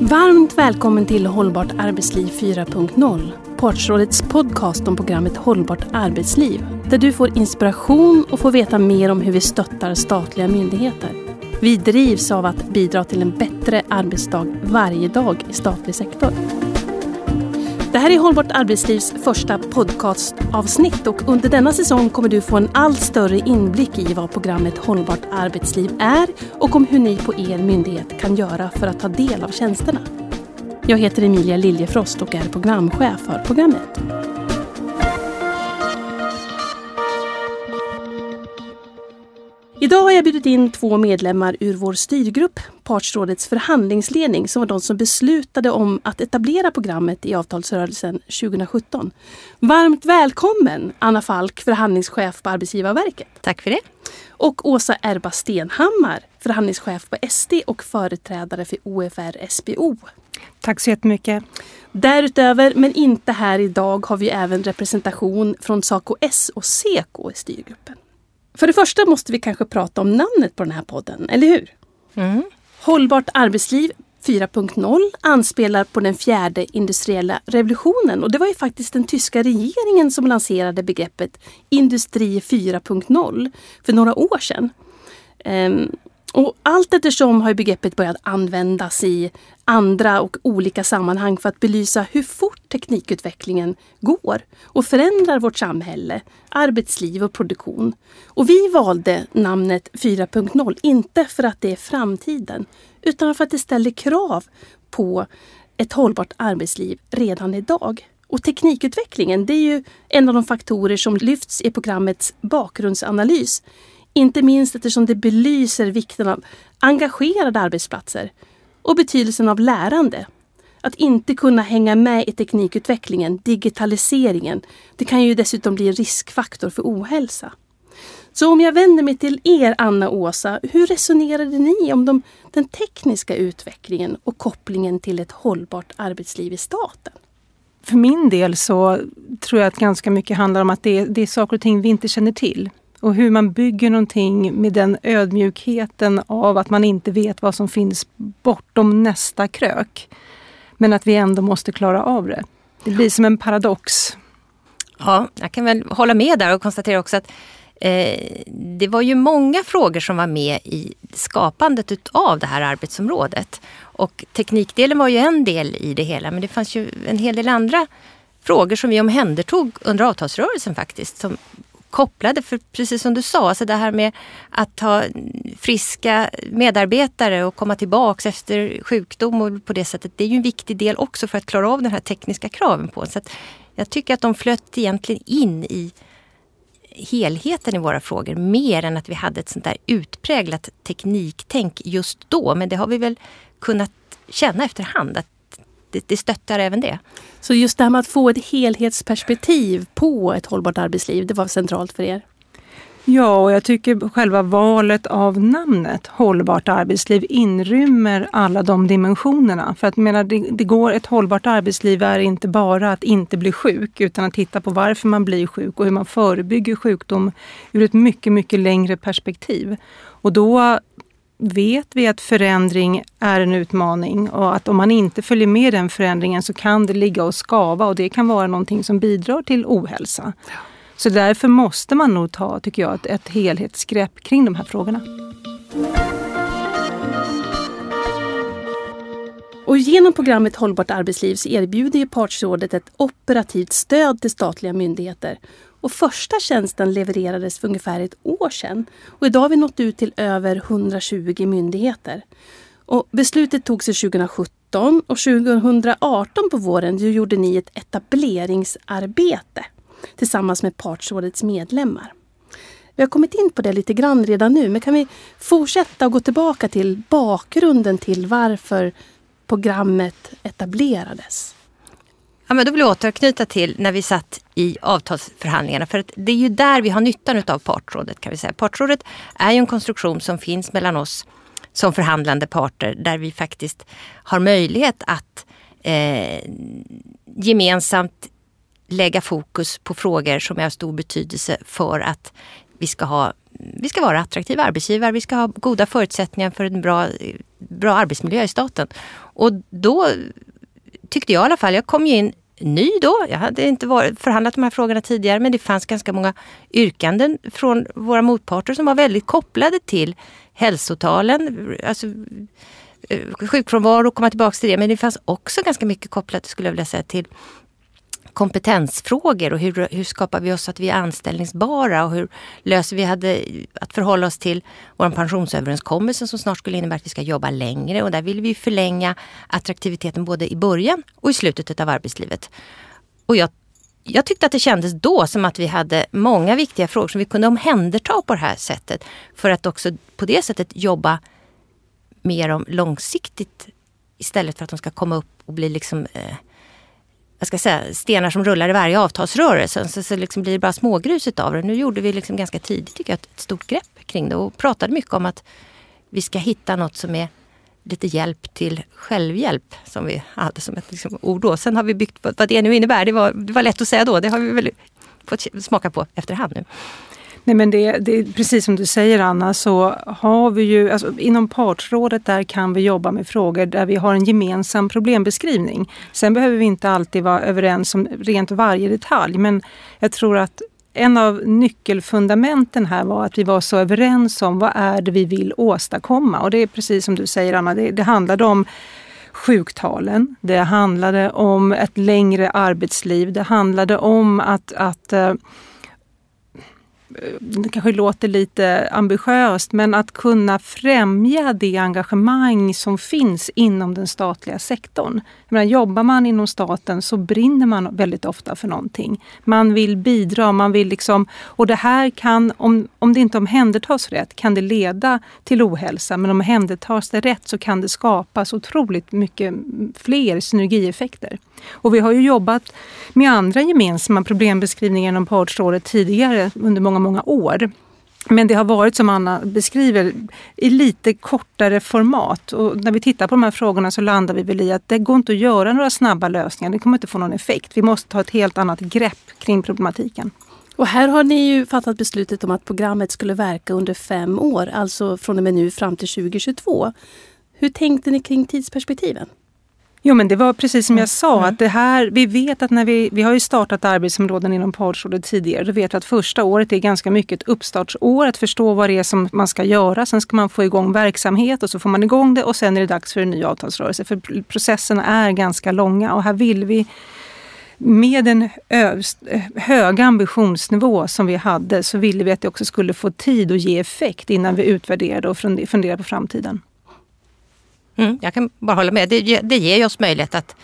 Varmt välkommen till Hållbart arbetsliv 4.0. Partsrådets podcast om programmet Hållbart arbetsliv. Där du får inspiration och får veta mer om hur vi stöttar statliga myndigheter. Vi drivs av att bidra till en bättre arbetsdag varje dag i statlig sektor. Det här är Hållbart arbetslivs första podcastavsnitt och under denna säsong kommer du få en allt större inblick i vad programmet Hållbart arbetsliv är och om hur ni på er myndighet kan göra för att ta del av tjänsterna. Jag heter Emilia Liljefrost och är programchef för programmet. Idag har jag bjudit in två medlemmar ur vår styrgrupp, Partsrådets förhandlingsledning, som var de som beslutade om att etablera programmet i avtalsrörelsen 2017. Varmt välkommen Anna Falk, förhandlingschef på Arbetsgivarverket. Tack för det. Och Åsa Erba Stenhammar, förhandlingschef på SD och företrädare för OFR SBO. Tack så jättemycket. Därutöver, men inte här idag, har vi även representation från Saco S och Seko i styrgruppen. För det första måste vi kanske prata om namnet på den här podden, eller hur? Mm. Hållbart arbetsliv 4.0 anspelar på den fjärde industriella revolutionen och det var ju faktiskt den tyska regeringen som lanserade begreppet Industri 4.0 för några år sedan. Och allt eftersom har begreppet börjat användas i andra och olika sammanhang för att belysa hur fort teknikutvecklingen går och förändrar vårt samhälle, arbetsliv och produktion. Och vi valde namnet 4.0 inte för att det är framtiden utan för att det ställer krav på ett hållbart arbetsliv redan idag. Och teknikutvecklingen det är ju en av de faktorer som lyfts i programmets bakgrundsanalys inte minst eftersom det belyser vikten av engagerade arbetsplatser och betydelsen av lärande. Att inte kunna hänga med i teknikutvecklingen, digitaliseringen, det kan ju dessutom bli en riskfaktor för ohälsa. Så om jag vänder mig till er, Anna och Åsa, hur resonerade ni om de, den tekniska utvecklingen och kopplingen till ett hållbart arbetsliv i staten? För min del så tror jag att ganska mycket handlar om att det är, det är saker och ting vi inte känner till och hur man bygger någonting med den ödmjukheten av att man inte vet vad som finns bortom nästa krök. Men att vi ändå måste klara av det. Det blir som en paradox. Ja, jag kan väl hålla med där och konstatera också att eh, det var ju många frågor som var med i skapandet utav det här arbetsområdet. Och teknikdelen var ju en del i det hela men det fanns ju en hel del andra frågor som vi omhändertog under avtalsrörelsen faktiskt. Som kopplade, för precis som du sa, alltså det här med att ha friska medarbetare och komma tillbaks efter sjukdom och på det sättet. Det är ju en viktig del också för att klara av den här tekniska kraven på. Så jag tycker att de flöt egentligen in i helheten i våra frågor mer än att vi hade ett sånt där utpräglat tekniktänk just då. Men det har vi väl kunnat känna efterhand att det, det stöttar även det. Så just det här med att få ett helhetsperspektiv på ett hållbart arbetsliv, det var centralt för er? Ja, och jag tycker själva valet av namnet Hållbart arbetsliv inrymmer alla de dimensionerna. För att menar, det, det, går, ett hållbart arbetsliv är inte bara att inte bli sjuk utan att titta på varför man blir sjuk och hur man förebygger sjukdom ur ett mycket, mycket längre perspektiv. Och då vet vi att förändring är en utmaning och att om man inte följer med den förändringen så kan det ligga och skava och det kan vara någonting som bidrar till ohälsa. Så därför måste man nog ta, tycker jag, ett, ett helhetsgrepp kring de här frågorna. Och genom programmet Hållbart arbetsliv så erbjuder ju Partsrådet ett operativt stöd till statliga myndigheter och första tjänsten levererades för ungefär ett år sedan. Och idag har vi nått ut till över 120 myndigheter. Och beslutet togs 2017 och 2018 på våren gjorde ni ett etableringsarbete tillsammans med Partsrådets medlemmar. Vi har kommit in på det lite grann redan nu, men kan vi fortsätta och gå tillbaka till bakgrunden till varför programmet etablerades? Ja, men då vill jag återknyta till när vi satt i avtalsförhandlingarna. För det är ju där vi har nyttan av Partrådet. kan vi säga. Partrådet är ju en konstruktion som finns mellan oss som förhandlande parter där vi faktiskt har möjlighet att eh, gemensamt lägga fokus på frågor som är av stor betydelse för att vi ska ha vi ska vara attraktiva arbetsgivare, vi ska ha goda förutsättningar för en bra, bra arbetsmiljö i staten. Och då tyckte jag i alla fall, jag kom ju in ny då. Jag hade inte varit, förhandlat de här frågorna tidigare men det fanns ganska många yrkanden från våra motparter som var väldigt kopplade till hälsotalen, alltså eh, sjukfrånvaro, komma tillbaka till det. Men det fanns också ganska mycket kopplat, skulle jag vilja säga, till kompetensfrågor och hur, hur skapar vi oss så att vi är anställningsbara och hur löser vi hade att förhålla oss till vår pensionsöverenskommelse som snart skulle innebära att vi ska jobba längre och där vill vi förlänga attraktiviteten både i början och i slutet av arbetslivet. Och jag, jag tyckte att det kändes då som att vi hade många viktiga frågor som vi kunde omhänderta på det här sättet för att också på det sättet jobba mer om långsiktigt istället för att de ska komma upp och bli liksom eh, jag ska säga, stenar som rullar i varje avtalsrörelse. Så, så liksom blir det bara smågrus av det. Nu gjorde vi liksom ganska tidigt tycker jag, ett stort grepp kring det och pratade mycket om att vi ska hitta något som är lite hjälp till självhjälp som vi hade som ett liksom, ord då. Sen har vi byggt vad det nu innebär. Det var, det var lätt att säga då. Det har vi väl fått smaka på efterhand nu. Nej men det, det är precis som du säger Anna så har vi ju, alltså, inom partsrådet där kan vi jobba med frågor där vi har en gemensam problembeskrivning. Sen behöver vi inte alltid vara överens om rent varje detalj men jag tror att en av nyckelfundamenten här var att vi var så överens om vad är det vi vill åstadkomma och det är precis som du säger Anna, det, det handlade om sjuktalen, det handlade om ett längre arbetsliv, det handlade om att, att eh, Eh, det kanske låter lite ambitiöst, men att kunna främja det engagemang som finns inom den statliga sektorn. Jag menar, jobbar man inom staten så brinner man väldigt ofta för någonting. Man vill bidra, man vill liksom... Och det här kan, om, om det inte omhändertas rätt, kan det leda till ohälsa. Men om omhändertas det rätt så kan det skapas otroligt mycket fler synergieffekter. Och vi har ju jobbat med andra gemensamma problembeskrivningar inom partsrådet tidigare under många, många år. Men det har varit som Anna beskriver i lite kortare format. Och när vi tittar på de här frågorna så landar vi väl i att det går inte att göra några snabba lösningar. Det kommer inte få någon effekt. Vi måste ta ett helt annat grepp kring problematiken. Och här har ni ju fattat beslutet om att programmet skulle verka under fem år, alltså från och med nu fram till 2022. Hur tänkte ni kring tidsperspektiven? Jo men det var precis som jag sa, mm. att det här, vi vet att när vi, vi har ju startat arbetsområden inom partsrådet tidigare, då vet vi att första året är ganska mycket ett uppstartsår, att förstå vad det är som man ska göra. Sen ska man få igång verksamhet och så får man igång det och sen är det dags för en ny avtalsrörelse. För processerna är ganska långa och här vill vi med en hög ambitionsnivå som vi hade så ville vi att det också skulle få tid att ge effekt innan vi utvärderade och funderade på framtiden. Mm, jag kan bara hålla med. Det, det ger oss möjlighet att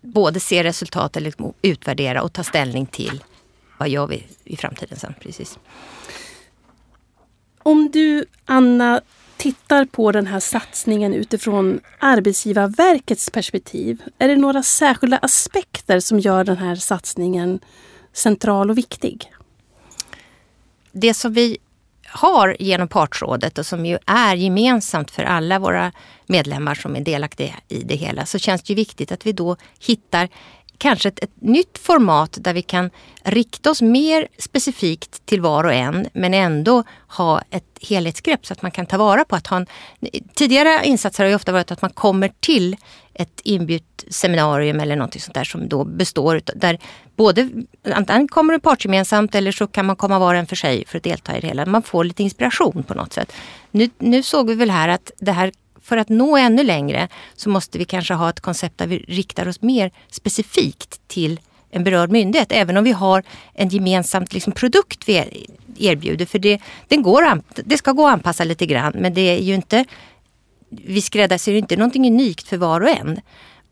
både se resultat, eller utvärdera och ta ställning till vad gör vi i framtiden sen. Precis. Om du, Anna, tittar på den här satsningen utifrån Arbetsgivarverkets perspektiv. Är det några särskilda aspekter som gör den här satsningen central och viktig? Det som vi har genom partsrådet och som ju är gemensamt för alla våra medlemmar som är delaktiga i det hela så känns det ju viktigt att vi då hittar kanske ett, ett, nytt format där vi kan rikta oss mer specifikt till var och en men ändå ha ett helhetsgrepp så att man kan ta vara på att ha en... Tidigare insatser har ju ofta varit att man kommer till ett inbjudet seminarium eller något sånt där som då består där både antingen kommer det partsgemensamt eller så kan man komma var och en för sig för att delta i det hela. Man får lite inspiration på något sätt. Nu, nu såg vi väl här att det här för att nå ännu längre så måste vi kanske ha ett koncept där vi riktar oss mer specifikt till en berörd myndighet. Även om vi har en gemensam liksom, produkt vi erbjuder. För det, den går, det ska gå att anpassa lite grann men det är ju inte vi skräddarsyr inte någonting unikt för var och en.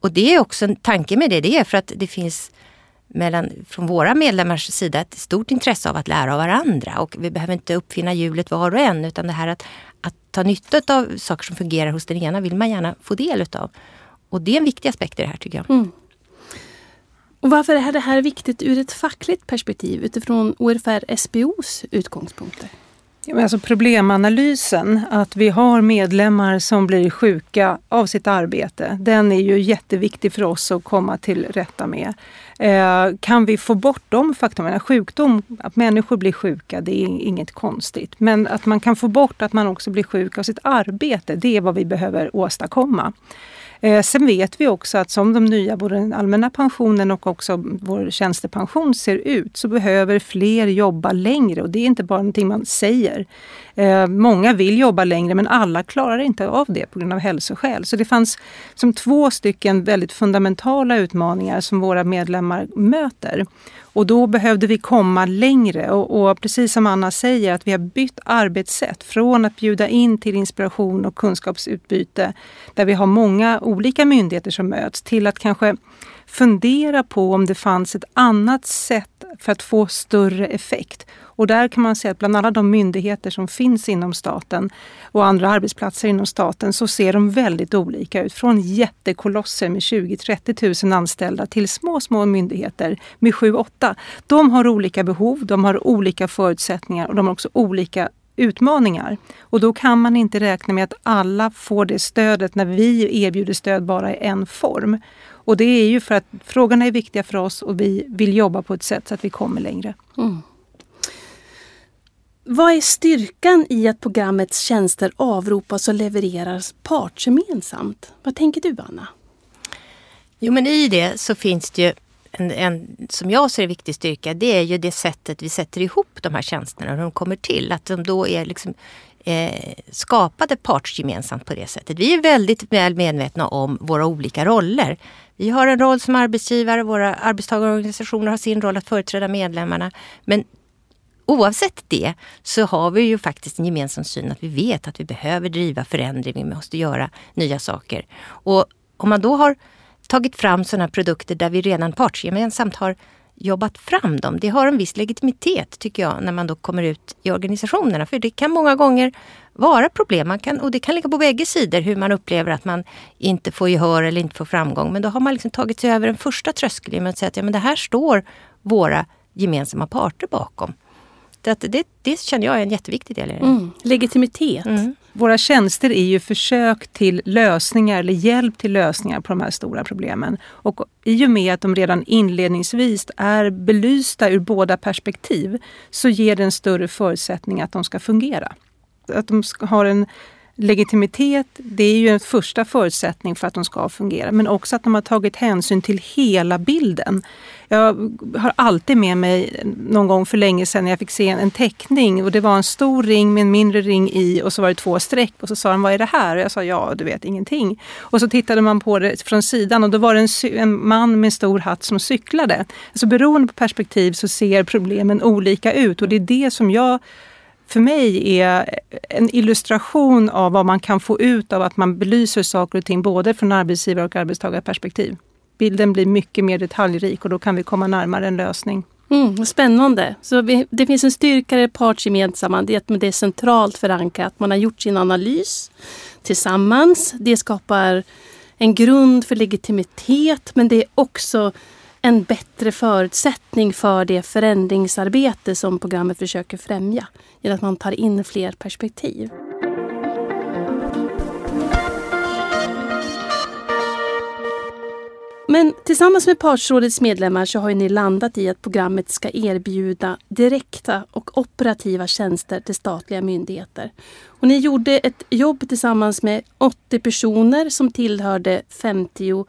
Och det är också en tanke med det. Det är för att det finns mellan, från våra medlemmars sida ett stort intresse av att lära av varandra. Och vi behöver inte uppfinna hjulet var och en utan det här att, att ta nytta av saker som fungerar hos den ena vill man gärna få del utav. Och det är en viktig aspekt i det här tycker jag. Mm. Och varför är det här viktigt ur ett fackligt perspektiv utifrån ORFR SBOs utgångspunkter? Alltså problemanalysen, att vi har medlemmar som blir sjuka av sitt arbete, den är ju jätteviktig för oss att komma till rätta med. Eh, kan vi få bort de faktorerna? Sjukdom, att människor blir sjuka, det är inget konstigt. Men att man kan få bort att man också blir sjuk av sitt arbete, det är vad vi behöver åstadkomma. Eh, sen vet vi också att som de nya, både den allmänna pensionen och också vår tjänstepension ser ut, så behöver fler jobba längre och det är inte bara någonting man säger. Eh, många vill jobba längre men alla klarar inte av det på grund av hälsoskäl. Så det fanns som två stycken väldigt fundamentala utmaningar som våra medlemmar möter. Och då behövde vi komma längre och, och, precis som Anna säger att vi har bytt arbetssätt från att bjuda in till inspiration och kunskapsutbyte där vi har många olika myndigheter som möts till att kanske fundera på om det fanns ett annat sätt för att få större effekt. Och där kan man säga att bland alla de myndigheter som finns inom staten och andra arbetsplatser inom staten så ser de väldigt olika ut. Från jättekolosser med 20-30 000 anställda till små, små myndigheter med 7-8. De har olika behov, de har olika förutsättningar och de har också olika utmaningar. Och då kan man inte räkna med att alla får det stödet när vi erbjuder stöd bara i en form. Och det är ju för att frågorna är viktiga för oss och vi vill jobba på ett sätt så att vi kommer längre. Mm. Vad är styrkan i att programmets tjänster avropas och levereras partsgemensamt? Vad tänker du Anna? Jo men i det så finns det ju en, en, som jag ser en viktig styrka, det är ju det sättet vi sätter ihop de här tjänsterna, hur de kommer till. Att de då är liksom eh, skapade partsgemensamt på det sättet. Vi är väldigt väl medvetna om våra olika roller. Vi har en roll som arbetsgivare, våra arbetstagarorganisationer har sin roll att företräda medlemmarna. Men oavsett det så har vi ju faktiskt en gemensam syn att vi vet att vi behöver driva förändring, vi måste göra nya saker. Och om man då har tagit fram sådana produkter där vi redan partsgemensamt har jobbat fram dem. Det har en viss legitimitet tycker jag när man då kommer ut i organisationerna. För det kan många gånger vara problem. Man kan, och det kan ligga på bägge sidor hur man upplever att man inte får gehör eller inte får framgång. Men då har man liksom tagit sig över den första tröskeln med att säga att ja, men det här står våra gemensamma parter bakom. Det, det, det känner jag är en jätteviktig del i det. Mm. Legitimitet. Mm. Våra tjänster är ju försök till lösningar eller hjälp till lösningar på de här stora problemen. Och i och med att de redan inledningsvis är belysta ur båda perspektiv så ger det en större förutsättning att de ska fungera. Att de har en legitimitet, det är ju en första förutsättning för att de ska fungera. Men också att de har tagit hänsyn till hela bilden. Jag har alltid med mig någon gång för länge sedan när jag fick se en teckning och det var en stor ring med en mindre ring i och så var det två streck och så sa de vad är det här? Och jag sa ja, du vet ingenting. Och så tittade man på det från sidan och då var det en, en man med en stor hatt som cyklade. Alltså beroende på perspektiv så ser problemen olika ut och det är det som jag för mig är en illustration av vad man kan få ut av att man belyser saker och ting både från arbetsgivar och arbetstagarperspektiv. Bilden blir mycket mer detaljrik och då kan vi komma närmare en lösning. Mm, spännande. Så vi, det finns en styrka i det partsgemensamma. Det, det är centralt förankrat. Man har gjort sin analys tillsammans. Det skapar en grund för legitimitet men det är också en bättre förutsättning för det förändringsarbete som programmet försöker främja genom att man tar in fler perspektiv. Men tillsammans med Partsrådets medlemmar så har ni landat i att programmet ska erbjuda direkta och operativa tjänster till statliga myndigheter. Och ni gjorde ett jobb tillsammans med 80 personer som tillhörde 50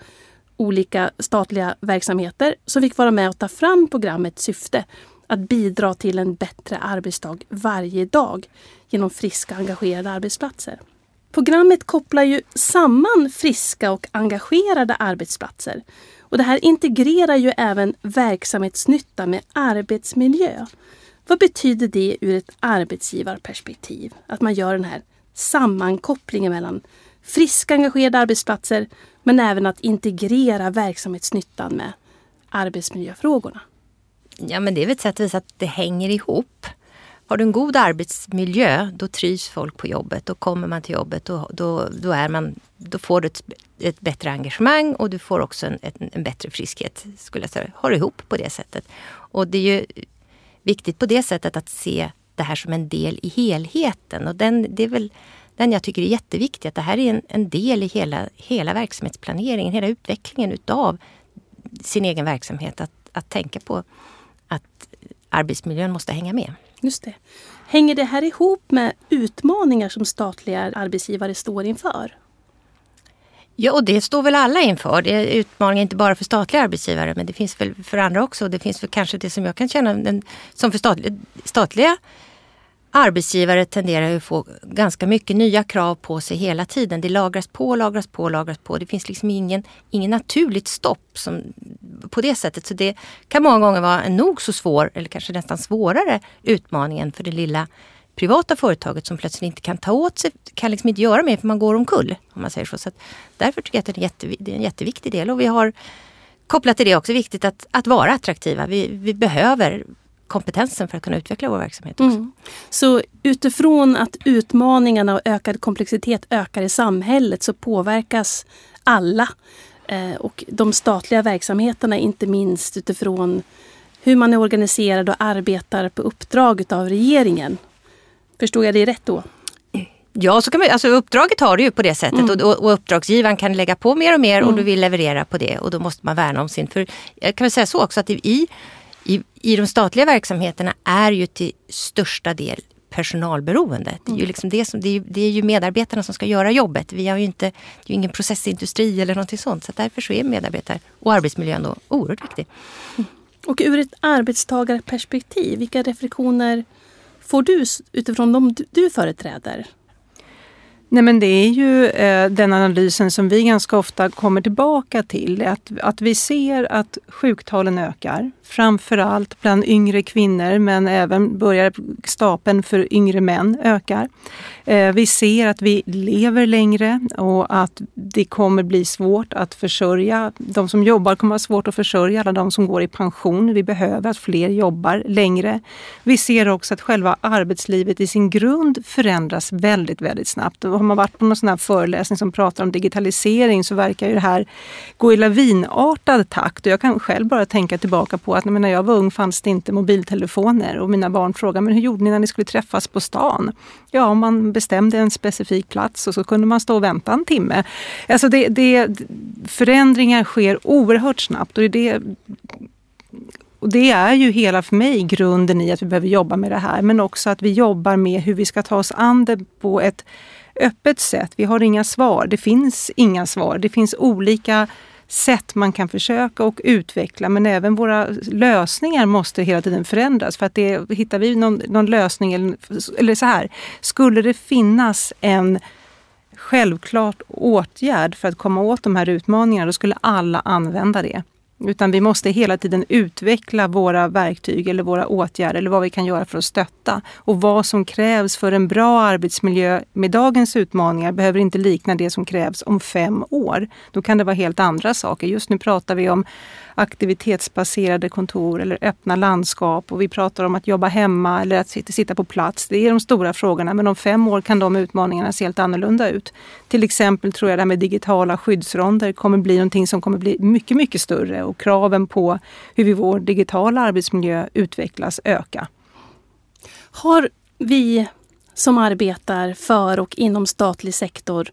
olika statliga verksamheter som fick vara med och ta fram programmets syfte att bidra till en bättre arbetsdag varje dag genom friska engagerade arbetsplatser. Programmet kopplar ju samman friska och engagerade arbetsplatser. Och det här integrerar ju även verksamhetsnytta med arbetsmiljö. Vad betyder det ur ett arbetsgivarperspektiv? Att man gör den här sammankopplingen mellan friska engagerade arbetsplatser men även att integrera verksamhetsnyttan med arbetsmiljöfrågorna. Ja men det är väl ett sätt att visa att det hänger ihop. Har du en god arbetsmiljö då trivs folk på jobbet. Då kommer man till jobbet och då, då, är man, då får du ett, ett bättre engagemang och du får också en, en, en bättre friskhet. skulle jag säga. Har ihop på det sättet. Och det är ju viktigt på det sättet att se det här som en del i helheten. Och den, det är väl den jag tycker är jätteviktig. Att det här är en, en del i hela, hela verksamhetsplaneringen, hela utvecklingen utav sin egen verksamhet. Att, att tänka på att arbetsmiljön måste hänga med. Just det. Hänger det här ihop med utmaningar som statliga arbetsgivare står inför? Ja, och det står väl alla inför. Det är utmaningar inte bara för statliga arbetsgivare men det finns väl för andra också. Det finns väl kanske det som jag kan känna som för statliga, statliga arbetsgivare tenderar att få ganska mycket nya krav på sig hela tiden. Det lagras på, lagras på, lagras på. Det finns liksom ingen, ingen naturligt stopp som, på det sättet. Så det kan många gånger vara en nog så svår, eller kanske nästan svårare, utmaningen för det lilla privata företaget som plötsligt inte kan ta åt sig, kan liksom inte göra mer för man går omkull. Om man säger så. så därför tycker jag att det är, en jätte, det är en jätteviktig del. Och vi har kopplat till det också viktigt att, att vara attraktiva. Vi, vi behöver kompetensen för att kunna utveckla vår verksamhet också. Mm. Så utifrån att utmaningarna och ökad komplexitet ökar i samhället så påverkas alla. Eh, och de statliga verksamheterna inte minst utifrån hur man är organiserad och arbetar på uppdrag av regeringen. Förstod jag det rätt då? Ja, så kan man, alltså uppdraget har du ju på det sättet mm. och, och uppdragsgivaren kan lägga på mer och mer mm. och du vill leverera på det och då måste man värna om sin. För jag kan väl säga så också att i i, i de statliga verksamheterna är ju till största del personalberoende. Det är ju, mm. liksom det, som, det, är, det är ju medarbetarna som ska göra jobbet. Vi har ju inte, det är ingen processindustri eller någonting sånt. Så därför så är medarbetar och arbetsmiljön då oerhört viktig. Mm. Och ur ett arbetstagarperspektiv, vilka reflektioner får du utifrån de du företräder? Nej men det är ju eh, den analysen som vi ganska ofta kommer tillbaka till. Att, att vi ser att sjuktalen ökar framförallt bland yngre kvinnor men även börjar stapeln för yngre män ökar. Eh, vi ser att vi lever längre och att det kommer bli svårt att försörja. De som jobbar kommer ha svårt att försörja alla de som går i pension. Vi behöver att fler jobbar längre. Vi ser också att själva arbetslivet i sin grund förändras väldigt, väldigt snabbt har man varit på någon sån här föreläsning som pratar om digitalisering så verkar ju det här gå i lavinartad takt. Och jag kan själv bara tänka tillbaka på att när jag var ung fanns det inte mobiltelefoner och mina barn frågade men hur gjorde ni när ni skulle träffas på stan? Ja, man bestämde en specifik plats och så kunde man stå och vänta en timme. Alltså det, det, förändringar sker oerhört snabbt och det och det är ju hela för mig grunden i att vi behöver jobba med det här men också att vi jobbar med hur vi ska ta oss an det på ett öppet sätt. Vi har inga svar. Det finns inga svar. Det finns olika sätt man kan försöka och utveckla men även våra lösningar måste hela tiden förändras. För att det, hittar vi någon, någon lösning, eller, eller så här, skulle det finnas en självklart åtgärd för att komma åt de här utmaningarna, då skulle alla använda det. Utan vi måste hela tiden utveckla våra verktyg eller våra åtgärder eller vad vi kan göra för att stötta. Och vad som krävs för en bra arbetsmiljö med dagens utmaningar behöver inte likna det som krävs om fem år. Då kan det vara helt andra saker. Just nu pratar vi om aktivitetsbaserade kontor eller öppna landskap och vi pratar om att jobba hemma eller att sitta på plats. Det är de stora frågorna men om fem år kan de utmaningarna se helt annorlunda ut. Till exempel tror jag det här med digitala skyddsronder kommer bli någonting som kommer bli mycket, mycket större och kraven på hur vår digitala arbetsmiljö utvecklas öka. Har vi som arbetar för och inom statlig sektor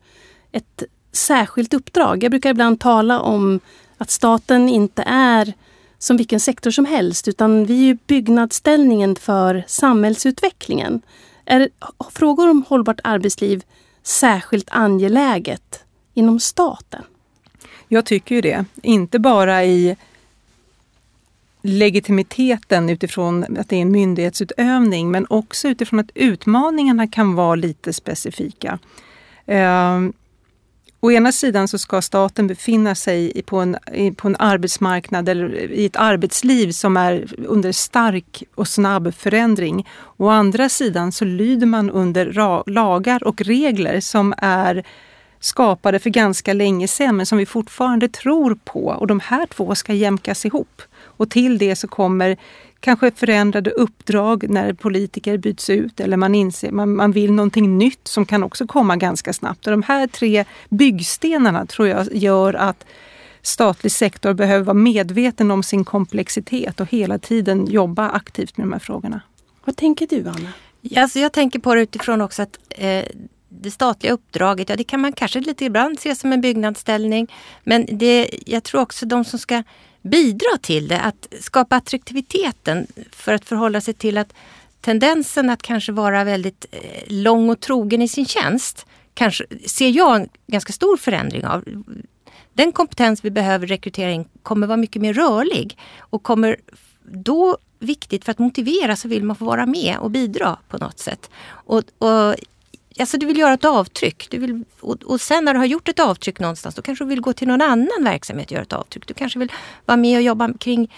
ett särskilt uppdrag? Jag brukar ibland tala om att staten inte är som vilken sektor som helst utan vi är byggnadsställningen för samhällsutvecklingen. Är frågor om hållbart arbetsliv särskilt angeläget inom staten? Jag tycker ju det. Inte bara i legitimiteten utifrån att det är en myndighetsutövning men också utifrån att utmaningarna kan vara lite specifika. Eh, Å ena sidan så ska staten befinna sig på en, på en arbetsmarknad eller i ett arbetsliv som är under stark och snabb förändring. Å andra sidan så lyder man under lagar och regler som är skapade för ganska länge sedan men som vi fortfarande tror på och de här två ska jämkas ihop. Och till det så kommer kanske förändrade uppdrag när politiker byts ut eller man inser man, man vill någonting nytt som kan också komma ganska snabbt. Och de här tre byggstenarna tror jag gör att statlig sektor behöver vara medveten om sin komplexitet och hela tiden jobba aktivt med de här frågorna. Vad tänker du Anna? Alltså jag tänker på det utifrån också att eh, det statliga uppdraget, ja det kan man kanske lite ibland se som en byggnadsställning. Men det, jag tror också de som ska bidra till det, att skapa attraktiviteten för att förhålla sig till att tendensen att kanske vara väldigt eh, lång och trogen i sin tjänst kanske, ser jag en ganska stor förändring av. Den kompetens vi behöver rekrytera in kommer vara mycket mer rörlig och kommer då viktigt för att motivera så vill man få vara med och bidra på något sätt. Och, och Alltså du vill göra ett avtryck. Du vill, och, och, sen när du har gjort ett avtryck någonstans då kanske du vill gå till någon annan verksamhet och göra ett avtryck. Du kanske vill vara med och jobba kring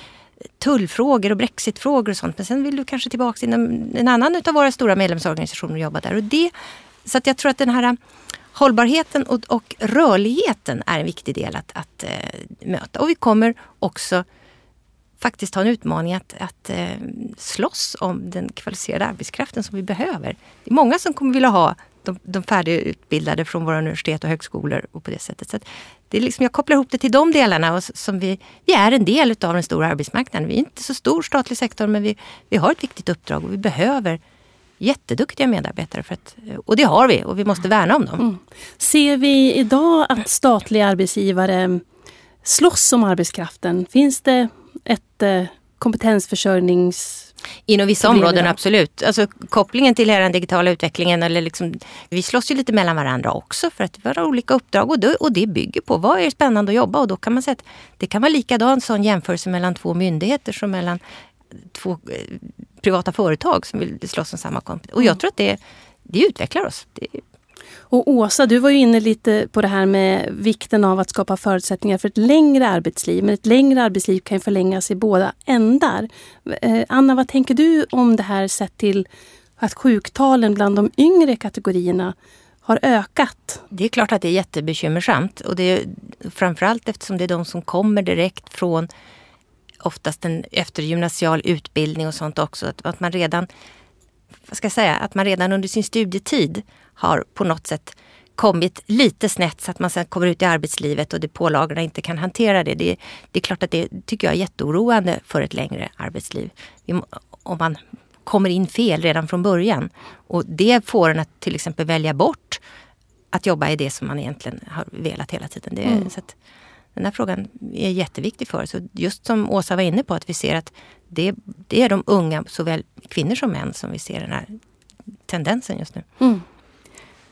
tullfrågor och brexitfrågor och sånt. Men sen vill du kanske tillbaka till en annan av våra stora medlemsorganisationer och jobba där. Och det, så att jag tror att den här hållbarheten och, och rörligheten är en viktig del att, att äh, möta. Och vi kommer också faktiskt ha en utmaning att, att eh, slåss om den kvalificerade arbetskraften som vi behöver. Det är många som kommer vilja ha de, de färdigutbildade från våra universitet och högskolor och på det sättet. Så det är liksom, jag kopplar ihop det till de delarna och som vi, vi är en del av den stora arbetsmarknaden. Vi är inte så stor statlig sektor men vi, vi har ett viktigt uppdrag och vi behöver jätteduktiga medarbetare. För att, eh, och det har vi och vi måste värna om dem. Mm. Ser vi idag att statliga arbetsgivare slåss om arbetskraften? Finns det ett eh, kompetensförsörjnings... Inom vissa områden absolut. Alltså, kopplingen till hela den digitala utvecklingen. Eller liksom, vi slåss ju lite mellan varandra också för att vi har olika uppdrag och det, och det bygger på vad är spännande att jobba och då kan man säga att det kan vara likadant sån jämförelse mellan två myndigheter som mellan två eh, privata företag som vill slåss om samma kompetens. Och jag mm. tror att det, det utvecklar oss. Det, och Åsa, du var ju inne lite på det här med vikten av att skapa förutsättningar för ett längre arbetsliv. Men ett längre arbetsliv kan ju förlängas i båda ändar. Eh, Anna, vad tänker du om det här sett till att sjuktalen bland de yngre kategorierna har ökat? Det är klart att det är jättebekymmersamt. Och det är framförallt eftersom det är de som kommer direkt från oftast en eftergymnasial utbildning och sånt också. Att, att man redan vad ska jag säga, att man redan under sin studietid har på något sätt kommit lite snett så att man sen kommer ut i arbetslivet och det pålagorna inte kan hantera det. det. Det är klart att det tycker jag är jätteoroande för ett längre arbetsliv. Om man kommer in fel redan från början. Och det får en att till exempel välja bort att jobba i det som man egentligen har velat hela tiden. Det, mm. så att, den här frågan är jätteviktig för oss. Och just som Åsa var inne på, att vi ser att det, det är de unga, såväl kvinnor som män, som vi ser den här tendensen just nu. Mm.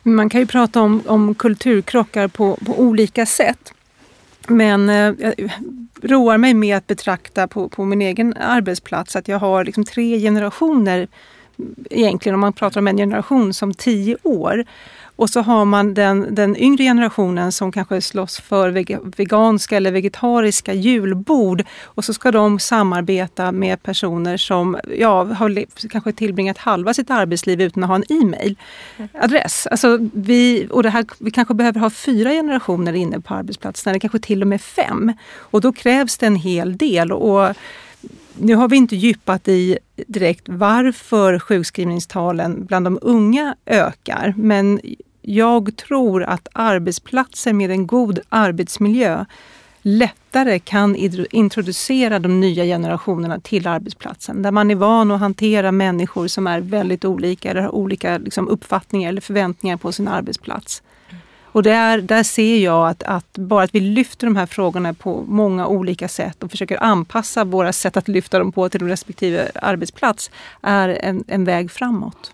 Man kan ju prata om, om kulturkrockar på, på olika sätt. Men eh, jag roar mig med att betrakta på, på min egen arbetsplats att jag har liksom tre generationer egentligen om man pratar om en generation som tio år. Och så har man den, den yngre generationen som kanske slåss för veganska eller vegetariska julbord. Och så ska de samarbeta med personer som ja, har kanske tillbringat halva sitt arbetsliv utan att ha en e-mailadress. Alltså vi, och det här, vi kanske behöver ha fyra generationer inne på arbetsplatsen, eller kanske till och med fem. Och då krävs det en hel del. Och nu har vi inte djupat i direkt varför sjukskrivningstalen bland de unga ökar, men jag tror att arbetsplatser med en god arbetsmiljö lättare kan introducera de nya generationerna till arbetsplatsen. Där man är van att hantera människor som är väldigt olika eller har olika liksom, uppfattningar eller förväntningar på sin arbetsplats. Och där, där ser jag att, att, bara att vi lyfter de här frågorna på många olika sätt och försöker anpassa våra sätt att lyfta dem på till respektive arbetsplats är en, en väg framåt.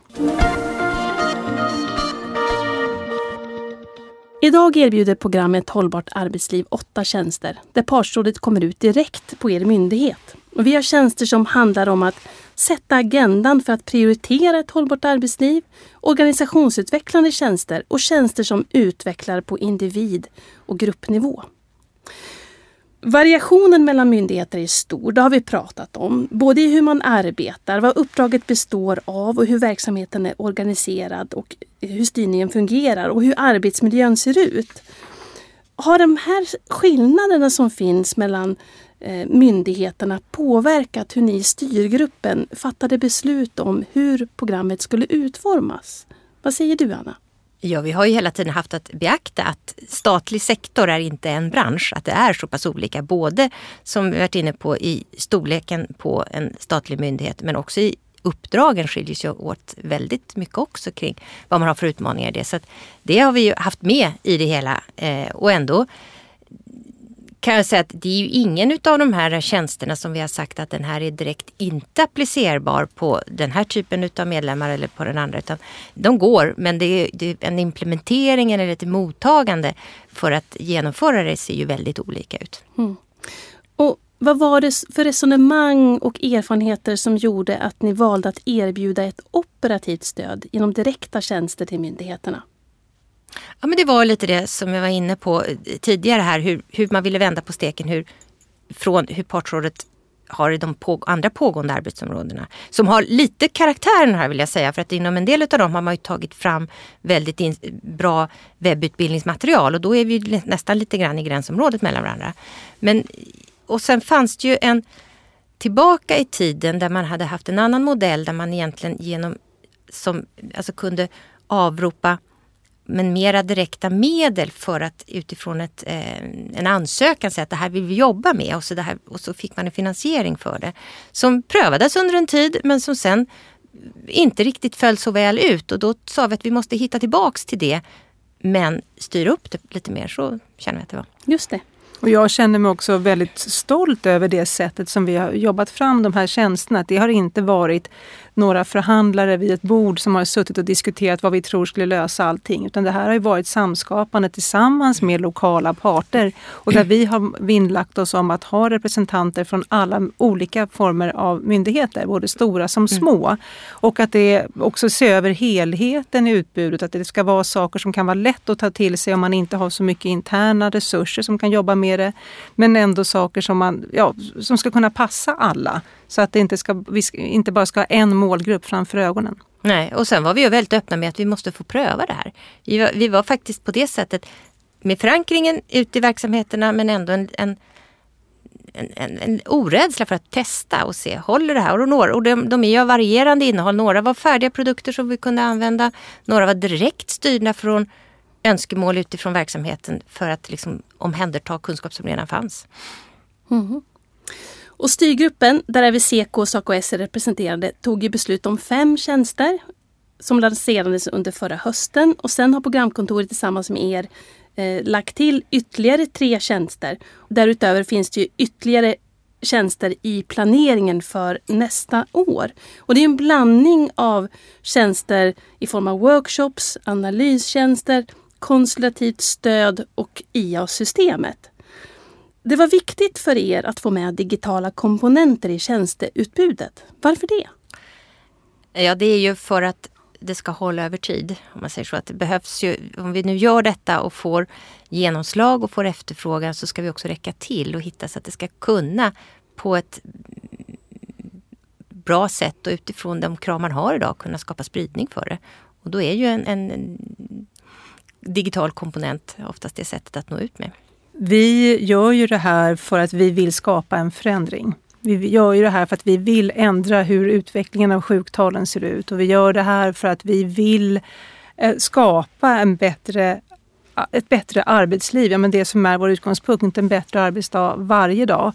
Idag erbjuder programmet Hållbart arbetsliv åtta tjänster där partsrådet kommer ut direkt på er myndighet. Och vi har tjänster som handlar om att sätta agendan för att prioritera ett hållbart arbetsliv, organisationsutvecklande tjänster och tjänster som utvecklar på individ och gruppnivå. Variationen mellan myndigheter är stor, det har vi pratat om. Både i hur man arbetar, vad uppdraget består av och hur verksamheten är organiserad och hur styrningen fungerar och hur arbetsmiljön ser ut. Har de här skillnaderna som finns mellan eh, myndigheterna påverkat hur ni i styrgruppen fattade beslut om hur programmet skulle utformas? Vad säger du Anna? Ja, vi har ju hela tiden haft att beakta att statlig sektor är inte en bransch, att det är så pass olika. Både som vi varit inne på i storleken på en statlig myndighet men också i uppdragen skiljer sig åt väldigt mycket också kring vad man har för utmaningar i det. Så det har vi ju haft med i det hela eh, och ändå kan jag säga att det är ju ingen av de här tjänsterna som vi har sagt att den här är direkt inte applicerbar på den här typen av medlemmar eller på den andra. Utan de går, men det är, det är en implementering eller ett mottagande för att genomföra det ser ju väldigt olika ut. Mm. Och vad var det för resonemang och erfarenheter som gjorde att ni valde att erbjuda ett operativt stöd genom direkta tjänster till myndigheterna? Ja, men det var lite det som jag var inne på eh, tidigare här, hur, hur man ville vända på steken, hur, från hur partsrådet har i de på, andra pågående arbetsområdena. Som har lite karaktären här vill jag säga för att inom en del av dem har man ju tagit fram väldigt in, bra webbutbildningsmaterial och då är vi nästan lite grann i gränsområdet mellan varandra. Men, och sen fanns det ju en tillbaka i tiden där man hade haft en annan modell där man egentligen genom som, alltså kunde avropa men mera direkta medel för att utifrån ett, eh, en ansökan säga att det här vill vi jobba med och så, det här, och så fick man en finansiering för det. Som prövades under en tid men som sen inte riktigt föll så väl ut och då sa vi att vi måste hitta tillbaks till det men styra upp det lite mer. Så känner vi att det var. Just det. Och jag känner mig också väldigt stolt över det sättet som vi har jobbat fram de här tjänsterna. det har inte varit några förhandlare vid ett bord som har suttit och diskuterat vad vi tror skulle lösa allting. Utan det här har ju varit samskapande tillsammans med lokala parter. Och där vi har vinnlagt oss om att ha representanter från alla olika former av myndigheter, både stora som mm. små. Och att det också se över helheten i utbudet, att det ska vara saker som kan vara lätt att ta till sig om man inte har så mycket interna resurser som kan jobba med det. Men ändå saker som, man, ja, som ska kunna passa alla. Så att det inte, ska, inte bara ska ha en målgrupp framför ögonen. Nej, och sen var vi ju väldigt öppna med att vi måste få pröva det här. Vi var, vi var faktiskt på det sättet med förankringen ute i verksamheterna men ändå en, en en, en, en orädsla för att testa och se, håller det här? Och, några, och de, de är ju av varierande innehåll. Några var färdiga produkter som vi kunde använda. Några var direkt styrda från önskemål utifrån verksamheten för att liksom omhänderta kunskap som redan fanns. Mm. Och styrgruppen, där även Seko och SACOS är representerade, tog ju beslut om fem tjänster som lanserades under förra hösten och sen har programkontoret tillsammans med er eh, lagt till ytterligare tre tjänster. Därutöver finns det ju ytterligare tjänster i planeringen för nästa år. Och det är en blandning av tjänster i form av workshops, analystjänster, konsultativt stöd och IA-systemet. Det var viktigt för er att få med digitala komponenter i tjänsteutbudet. Varför det? Ja, det är ju för att det ska hålla över tid. Om man säger så att det behövs ju, om vi nu gör detta och får genomslag och får efterfrågan så ska vi också räcka till och hitta så att det ska kunna på ett bra sätt och utifrån de krav man har idag kunna skapa spridning för det. Och då är ju en, en digital komponent oftast det sättet att nå ut med. Vi gör ju det här för att vi vill skapa en förändring. Vi gör ju det här för att vi vill ändra hur utvecklingen av sjuktalen ser ut och vi gör det här för att vi vill eh, skapa en bättre, ett bättre arbetsliv. Ja, men det som är vår utgångspunkt, en bättre arbetsdag varje dag.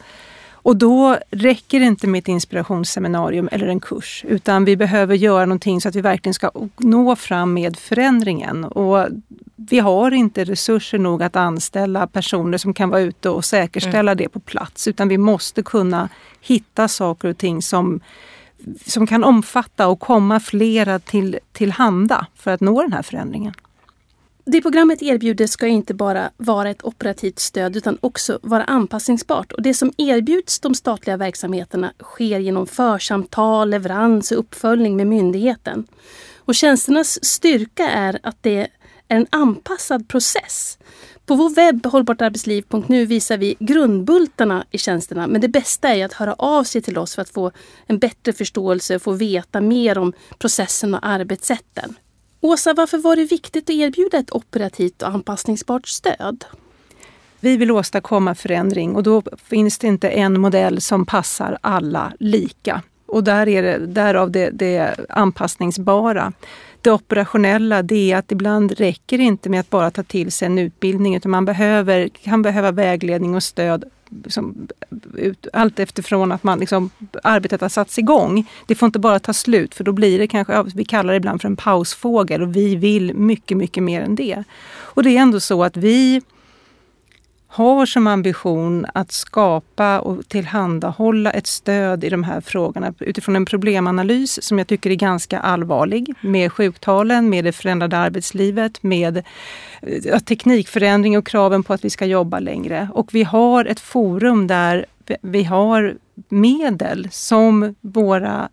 Och då räcker det inte med ett inspirationsseminarium eller en kurs, utan vi behöver göra någonting så att vi verkligen ska nå fram med förändringen. Och vi har inte resurser nog att anställa personer som kan vara ute och säkerställa mm. det på plats, utan vi måste kunna hitta saker och ting som som kan omfatta och komma flera till, till handa för att nå den här förändringen. Det programmet erbjuder ska inte bara vara ett operativt stöd utan också vara anpassningsbart. Och det som erbjuds de statliga verksamheterna sker genom församtal, leverans och uppföljning med myndigheten. Och tjänsternas styrka är att det är en anpassad process. På vår webb hållbartarbetsliv.nu visar vi grundbultarna i tjänsterna men det bästa är att höra av sig till oss för att få en bättre förståelse och få veta mer om processen och arbetssätten. Åsa, varför var det viktigt att erbjuda ett operativt och anpassningsbart stöd? Vi vill åstadkomma förändring och då finns det inte en modell som passar alla lika. Och där är det, därav det, det anpassningsbara. Det operationella det är att ibland räcker det inte med att bara ta till sig en utbildning utan man behöver, kan behöva vägledning och stöd liksom, ut, allt efterfrån att man liksom, arbetet har satts igång. Det får inte bara ta slut för då blir det kanske, vi kallar det ibland för en pausfågel och vi vill mycket, mycket mer än det. Och det är ändå så att vi har som ambition att skapa och tillhandahålla ett stöd i de här frågorna utifrån en problemanalys som jag tycker är ganska allvarlig med sjuktalen, med det förändrade arbetslivet, med eh, teknikförändring och kraven på att vi ska jobba längre. Och vi har ett forum där vi har medel som våra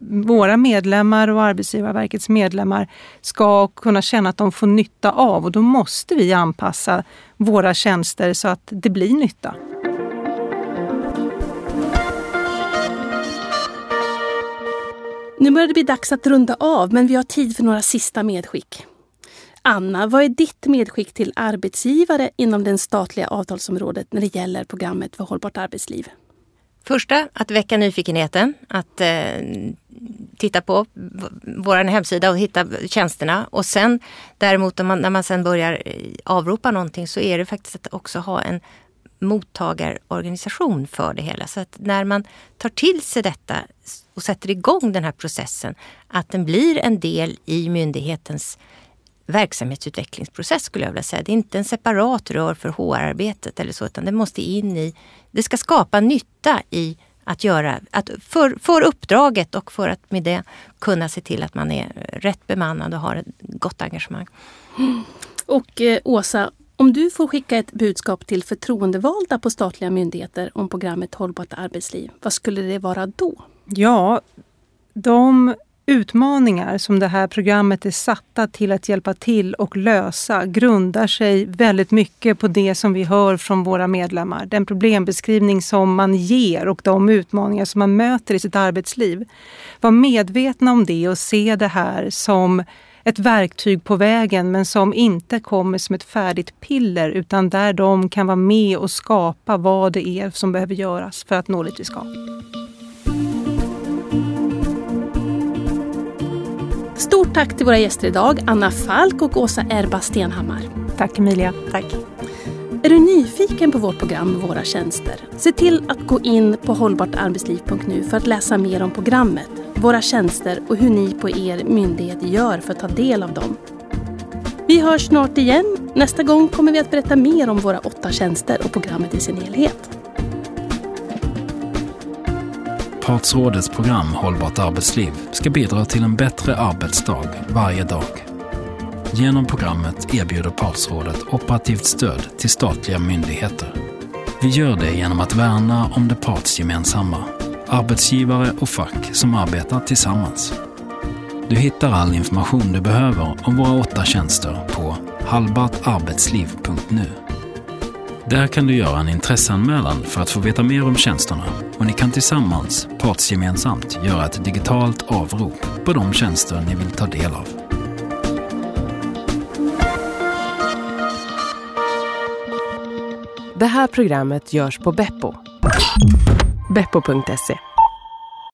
våra medlemmar och Arbetsgivarverkets medlemmar ska kunna känna att de får nytta av och då måste vi anpassa våra tjänster så att det blir nytta. Nu börjar det bli dags att runda av men vi har tid för några sista medskick. Anna, vad är ditt medskick till arbetsgivare inom det statliga avtalsområdet när det gäller programmet för hållbart arbetsliv? Första, att väcka nyfikenheten, att eh, titta på vår hemsida och hitta tjänsterna. Och sen däremot man, när man sen börjar eh, avropa någonting så är det faktiskt att också ha en mottagarorganisation för det hela. Så att när man tar till sig detta och sätter igång den här processen, att den blir en del i myndighetens verksamhetsutvecklingsprocess skulle jag vilja säga. Det är inte en separat rör för HR-arbetet eller så, utan det måste in i, det ska skapa nytta i att göra, att för, för uppdraget och för att med det kunna se till att man är rätt bemannad och har ett gott engagemang. Och eh, Åsa, om du får skicka ett budskap till förtroendevalda på statliga myndigheter om programmet Hållbart arbetsliv, vad skulle det vara då? Ja, de utmaningar som det här programmet är satta till att hjälpa till och lösa grundar sig väldigt mycket på det som vi hör från våra medlemmar. Den problembeskrivning som man ger och de utmaningar som man möter i sitt arbetsliv. Var medvetna om det och se det här som ett verktyg på vägen men som inte kommer som ett färdigt piller utan där de kan vara med och skapa vad det är som behöver göras för att nå dit vi ska. Stort tack till våra gäster idag, Anna Falk och Åsa Erba Stenhammar. Tack Emilia. Tack. Är du nyfiken på vårt program och våra tjänster? Se till att gå in på hållbartarbetsliv.nu för att läsa mer om programmet, våra tjänster och hur ni på er myndighet gör för att ta del av dem. Vi hörs snart igen. Nästa gång kommer vi att berätta mer om våra åtta tjänster och programmet i sin helhet. Partsrådets program Hållbart arbetsliv ska bidra till en bättre arbetsdag varje dag. Genom programmet erbjuder Partsrådet operativt stöd till statliga myndigheter. Vi gör det genom att värna om det partsgemensamma, arbetsgivare och fack som arbetar tillsammans. Du hittar all information du behöver om våra åtta tjänster på halbartarbetsliv.nu. Där kan du göra en intresseanmälan för att få veta mer om tjänsterna och ni kan tillsammans, partsgemensamt, göra ett digitalt avrop på de tjänster ni vill ta del av. Det här programmet görs på Beppo. Beppo.se